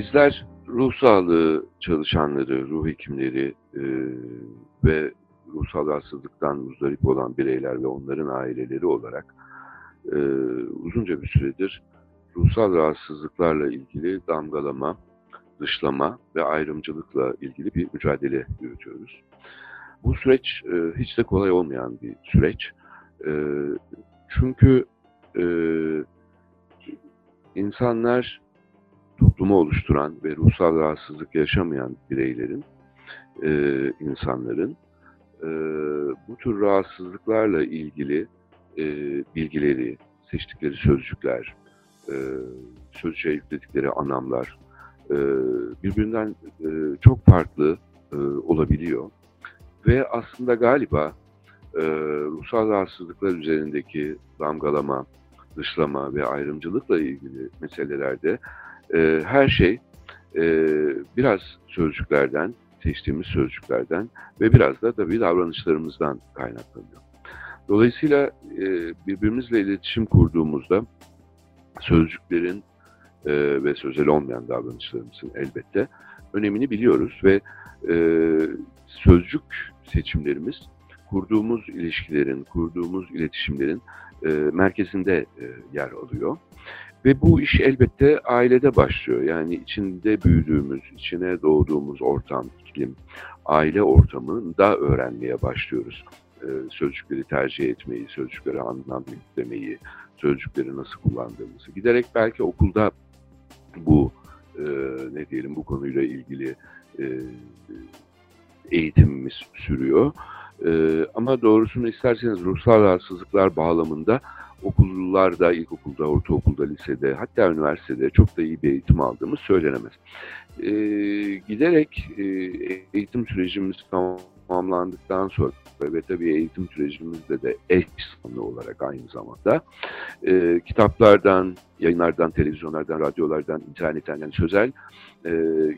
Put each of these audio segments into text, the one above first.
bizler ruh sağlığı çalışanları, ruh hekimleri e, ve ruhsal rahatsızlıktan muzdarip olan bireyler ve onların aileleri olarak e, uzunca bir süredir ruhsal rahatsızlıklarla ilgili damgalama, dışlama ve ayrımcılıkla ilgili bir mücadele yürütüyoruz. Bu süreç e, hiç de kolay olmayan bir süreç. E, çünkü e, insanlar toplumu oluşturan ve ruhsal rahatsızlık yaşamayan bireylerin, e, insanların e, bu tür rahatsızlıklarla ilgili e, bilgileri, seçtikleri sözcükler, e, sözcüğe yükledikleri anlamlar e, birbirinden e, çok farklı e, olabiliyor. Ve aslında galiba e, ruhsal rahatsızlıklar üzerindeki damgalama, dışlama ve ayrımcılıkla ilgili meselelerde e, her şey e, biraz sözcüklerden, seçtiğimiz sözcüklerden ve biraz da tabii davranışlarımızdan kaynaklanıyor. Dolayısıyla e, birbirimizle iletişim kurduğumuzda sözcüklerin e, ve sözel olmayan davranışlarımızın elbette önemini biliyoruz ve e, sözcük seçimlerimiz kurduğumuz ilişkilerin, kurduğumuz iletişimlerin e, merkezinde e, yer alıyor. Ve bu iş elbette ailede başlıyor. Yani içinde büyüdüğümüz, içine doğduğumuz ortam, iklim, aile ortamında öğrenmeye başlıyoruz. Ee, sözcükleri tercih etmeyi, sözcüklere anlam yüklemeyi, sözcükleri nasıl kullandığımızı. Giderek belki okulda bu e, ne diyelim bu konuyla ilgili e, eğitimimiz sürüyor. E, ama doğrusunu isterseniz ruhsal rahatsızlıklar bağlamında okullarda, ilkokulda, ortaokulda, lisede hatta üniversitede çok da iyi bir eğitim aldığımız söylenemez. E, giderek e, eğitim sürecimiz tamamlandıktan sonra ve tabii eğitim sürecimizde de eş zamanlı olarak aynı zamanda e, kitaplardan, yayınlardan, televizyonlardan, radyolardan, internetten yani sözel, e,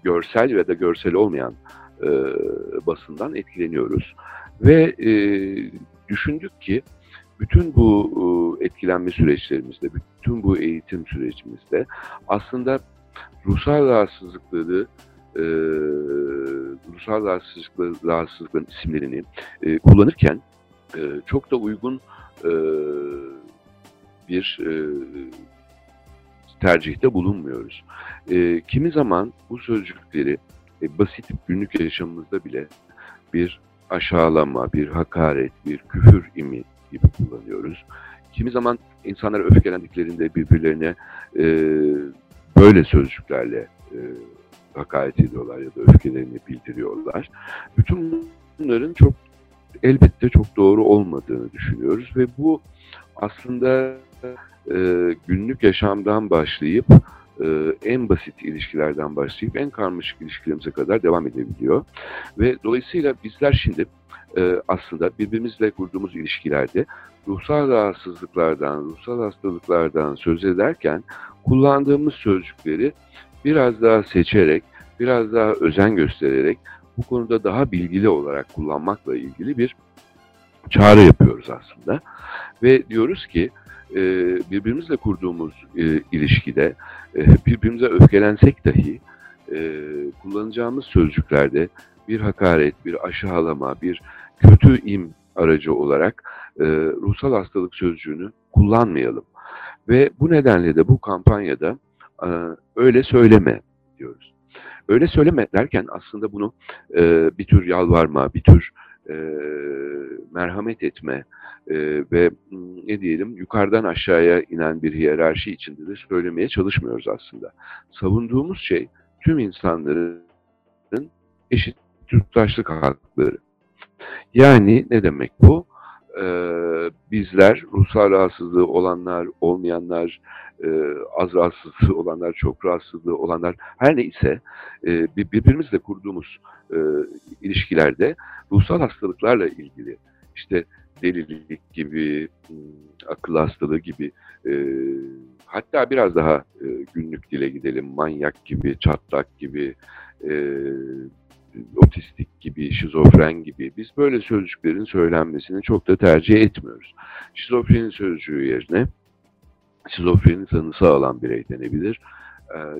görsel ve de görsel olmayan e, basından etkileniyoruz. Ve e, düşündük ki bütün bu etkilenme süreçlerimizde, bütün bu eğitim sürecimizde aslında ruhsal rahatsızlıkları, e, ruhsal rahatsızlıklar, rahatsızlıkların isimlerini e, kullanırken e, çok da uygun e, bir e, tercihte bulunmuyoruz. E, kimi zaman bu sözcükleri e, basit günlük yaşamımızda bile bir aşağılama, bir hakaret, bir küfür imi gibi kullanıyoruz. Kimi zaman insanlar öfkelendiklerinde birbirlerine e, böyle sözcüklerle e, hakaret ediyorlar ya da öfkelerini bildiriyorlar. Bütün bunların çok elbette çok doğru olmadığını düşünüyoruz ve bu aslında e, günlük yaşamdan başlayıp e, en basit ilişkilerden başlayıp en karmaşık ilişkilerimize kadar devam edebiliyor. Ve dolayısıyla bizler şimdi e, aslında birbirimizle kurduğumuz ilişkilerde ruhsal rahatsızlıklardan, ruhsal hastalıklardan söz ederken kullandığımız sözcükleri biraz daha seçerek, biraz daha özen göstererek bu konuda daha bilgili olarak kullanmakla ilgili bir çağrı yapıyoruz aslında. Ve diyoruz ki e, birbirimizle kurduğumuz e, ilişkide e, birbirimize öfkelensek dahi kullanacağımız sözcüklerde bir hakaret, bir aşağılama, bir kötü im aracı olarak ruhsal hastalık sözcüğünü kullanmayalım. Ve bu nedenle de bu kampanyada öyle söyleme diyoruz. Öyle söyleme derken aslında bunu bir tür yalvarma, bir tür merhamet etme ve ne diyelim yukarıdan aşağıya inen bir hiyerarşi içinde de söylemeye çalışmıyoruz aslında. Savunduğumuz şey tüm insanların eşit yurttaşlık hakları. Yani ne demek bu? Ee, bizler ruhsal rahatsızlığı olanlar, olmayanlar, e, az rahatsızlığı olanlar, çok rahatsızlığı olanlar her neyse e, birbirimizle kurduğumuz e, ilişkilerde ruhsal hastalıklarla ilgili işte delilik gibi, akıl hastalığı gibi e, hatta biraz daha e, günlük dile gidelim manyak gibi, çatlak gibi, e, otistik gibi, şizofren gibi biz böyle sözcüklerin söylenmesini çok da tercih etmiyoruz. Şizofreni sözcüğü yerine şizofreni tanısı alan birey denebilir.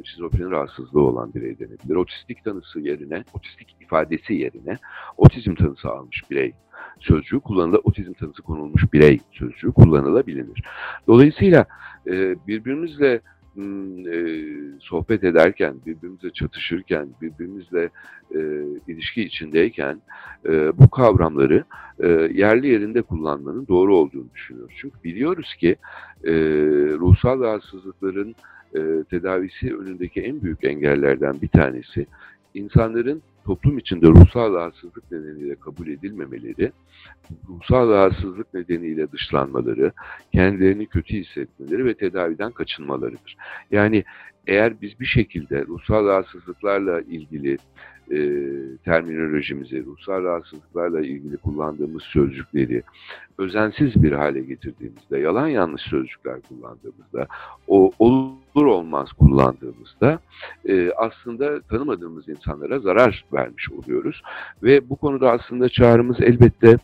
şizofreni rahatsızlığı olan birey denebilir. Otistik tanısı yerine, otistik ifadesi yerine otizm tanısı almış birey sözcüğü kullanılır. Otizm tanısı konulmuş birey sözcüğü kullanılabilir. Dolayısıyla e, birbirimizle e, sohbet ederken, birbirimizle çatışırken, birbirimizle e, ilişki içindeyken e, bu kavramları e, yerli yerinde kullanmanın doğru olduğunu düşünüyoruz. Çünkü biliyoruz ki e, ruhsal rahatsızlıkların e, tedavisi önündeki en büyük engellerden bir tanesi insanların toplum içinde ruhsal rahatsızlık nedeniyle kabul edilmemeleri, ruhsal rahatsızlık nedeniyle dışlanmaları, kendilerini kötü hissetmeleri ve tedaviden kaçınmalarıdır. Yani eğer biz bir şekilde ruhsal rahatsızlıklarla ilgili e, terminolojimizi, ruhsal rahatsızlıklarla ilgili kullandığımız sözcükleri özensiz bir hale getirdiğimizde, yalan yanlış sözcükler kullandığımızda, o olur olmaz kullandığımızda e, aslında tanımadığımız insanlara zarar vermiş oluyoruz. Ve bu konuda aslında çağrımız elbette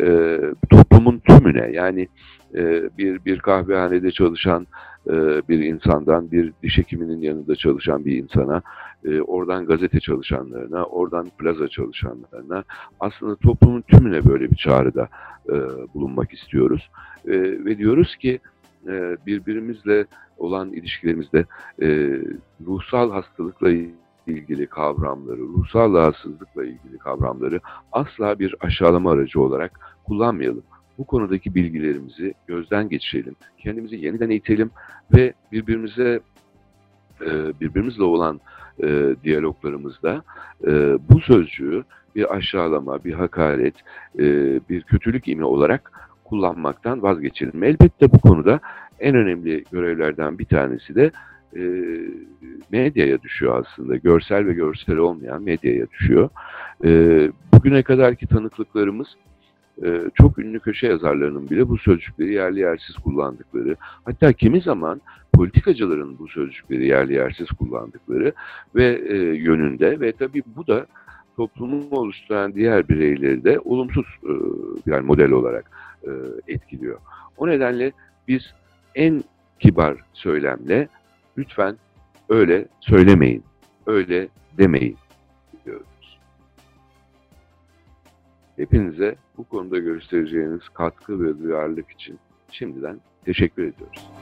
e, toplumun tümüne yani e, bir bir kahvehanede çalışan e, bir insandan bir diş hekiminin yanında çalışan bir insana e, oradan gazete çalışanlarına oradan plaza çalışanlarına aslında toplumun tümüne böyle bir çağrıda e, bulunmak istiyoruz. E, ve diyoruz ki e, birbirimizle olan ilişkilerimizde e, ruhsal hastalıkla ilgili kavramları, ruhsal rahatsızlıkla ilgili kavramları asla bir aşağılama aracı olarak kullanmayalım. Bu konudaki bilgilerimizi gözden geçirelim, kendimizi yeniden eğitelim ve birbirimize e, birbirimizle olan e, diyaloglarımızda e, bu sözcüğü bir aşağılama, bir hakaret, bir kötülük imi olarak kullanmaktan vazgeçelim. Elbette bu konuda en önemli görevlerden bir tanesi de e, medyaya düşüyor aslında. Görsel ve görsel olmayan medyaya düşüyor. E, bugüne kadarki tanıklıklarımız e, çok ünlü köşe yazarlarının bile bu sözcükleri yerli yersiz kullandıkları, hatta kimi zaman politikacıların bu sözcükleri yerli yersiz kullandıkları ve e, yönünde ve tabii bu da toplumu oluşturan diğer bireyleri de olumsuz e, yani model olarak e, etkiliyor. O nedenle biz en kibar söylemle lütfen öyle söylemeyin, öyle demeyin diyoruz. Hepinize bu konuda göstereceğiniz katkı ve duyarlılık için şimdiden teşekkür ediyoruz.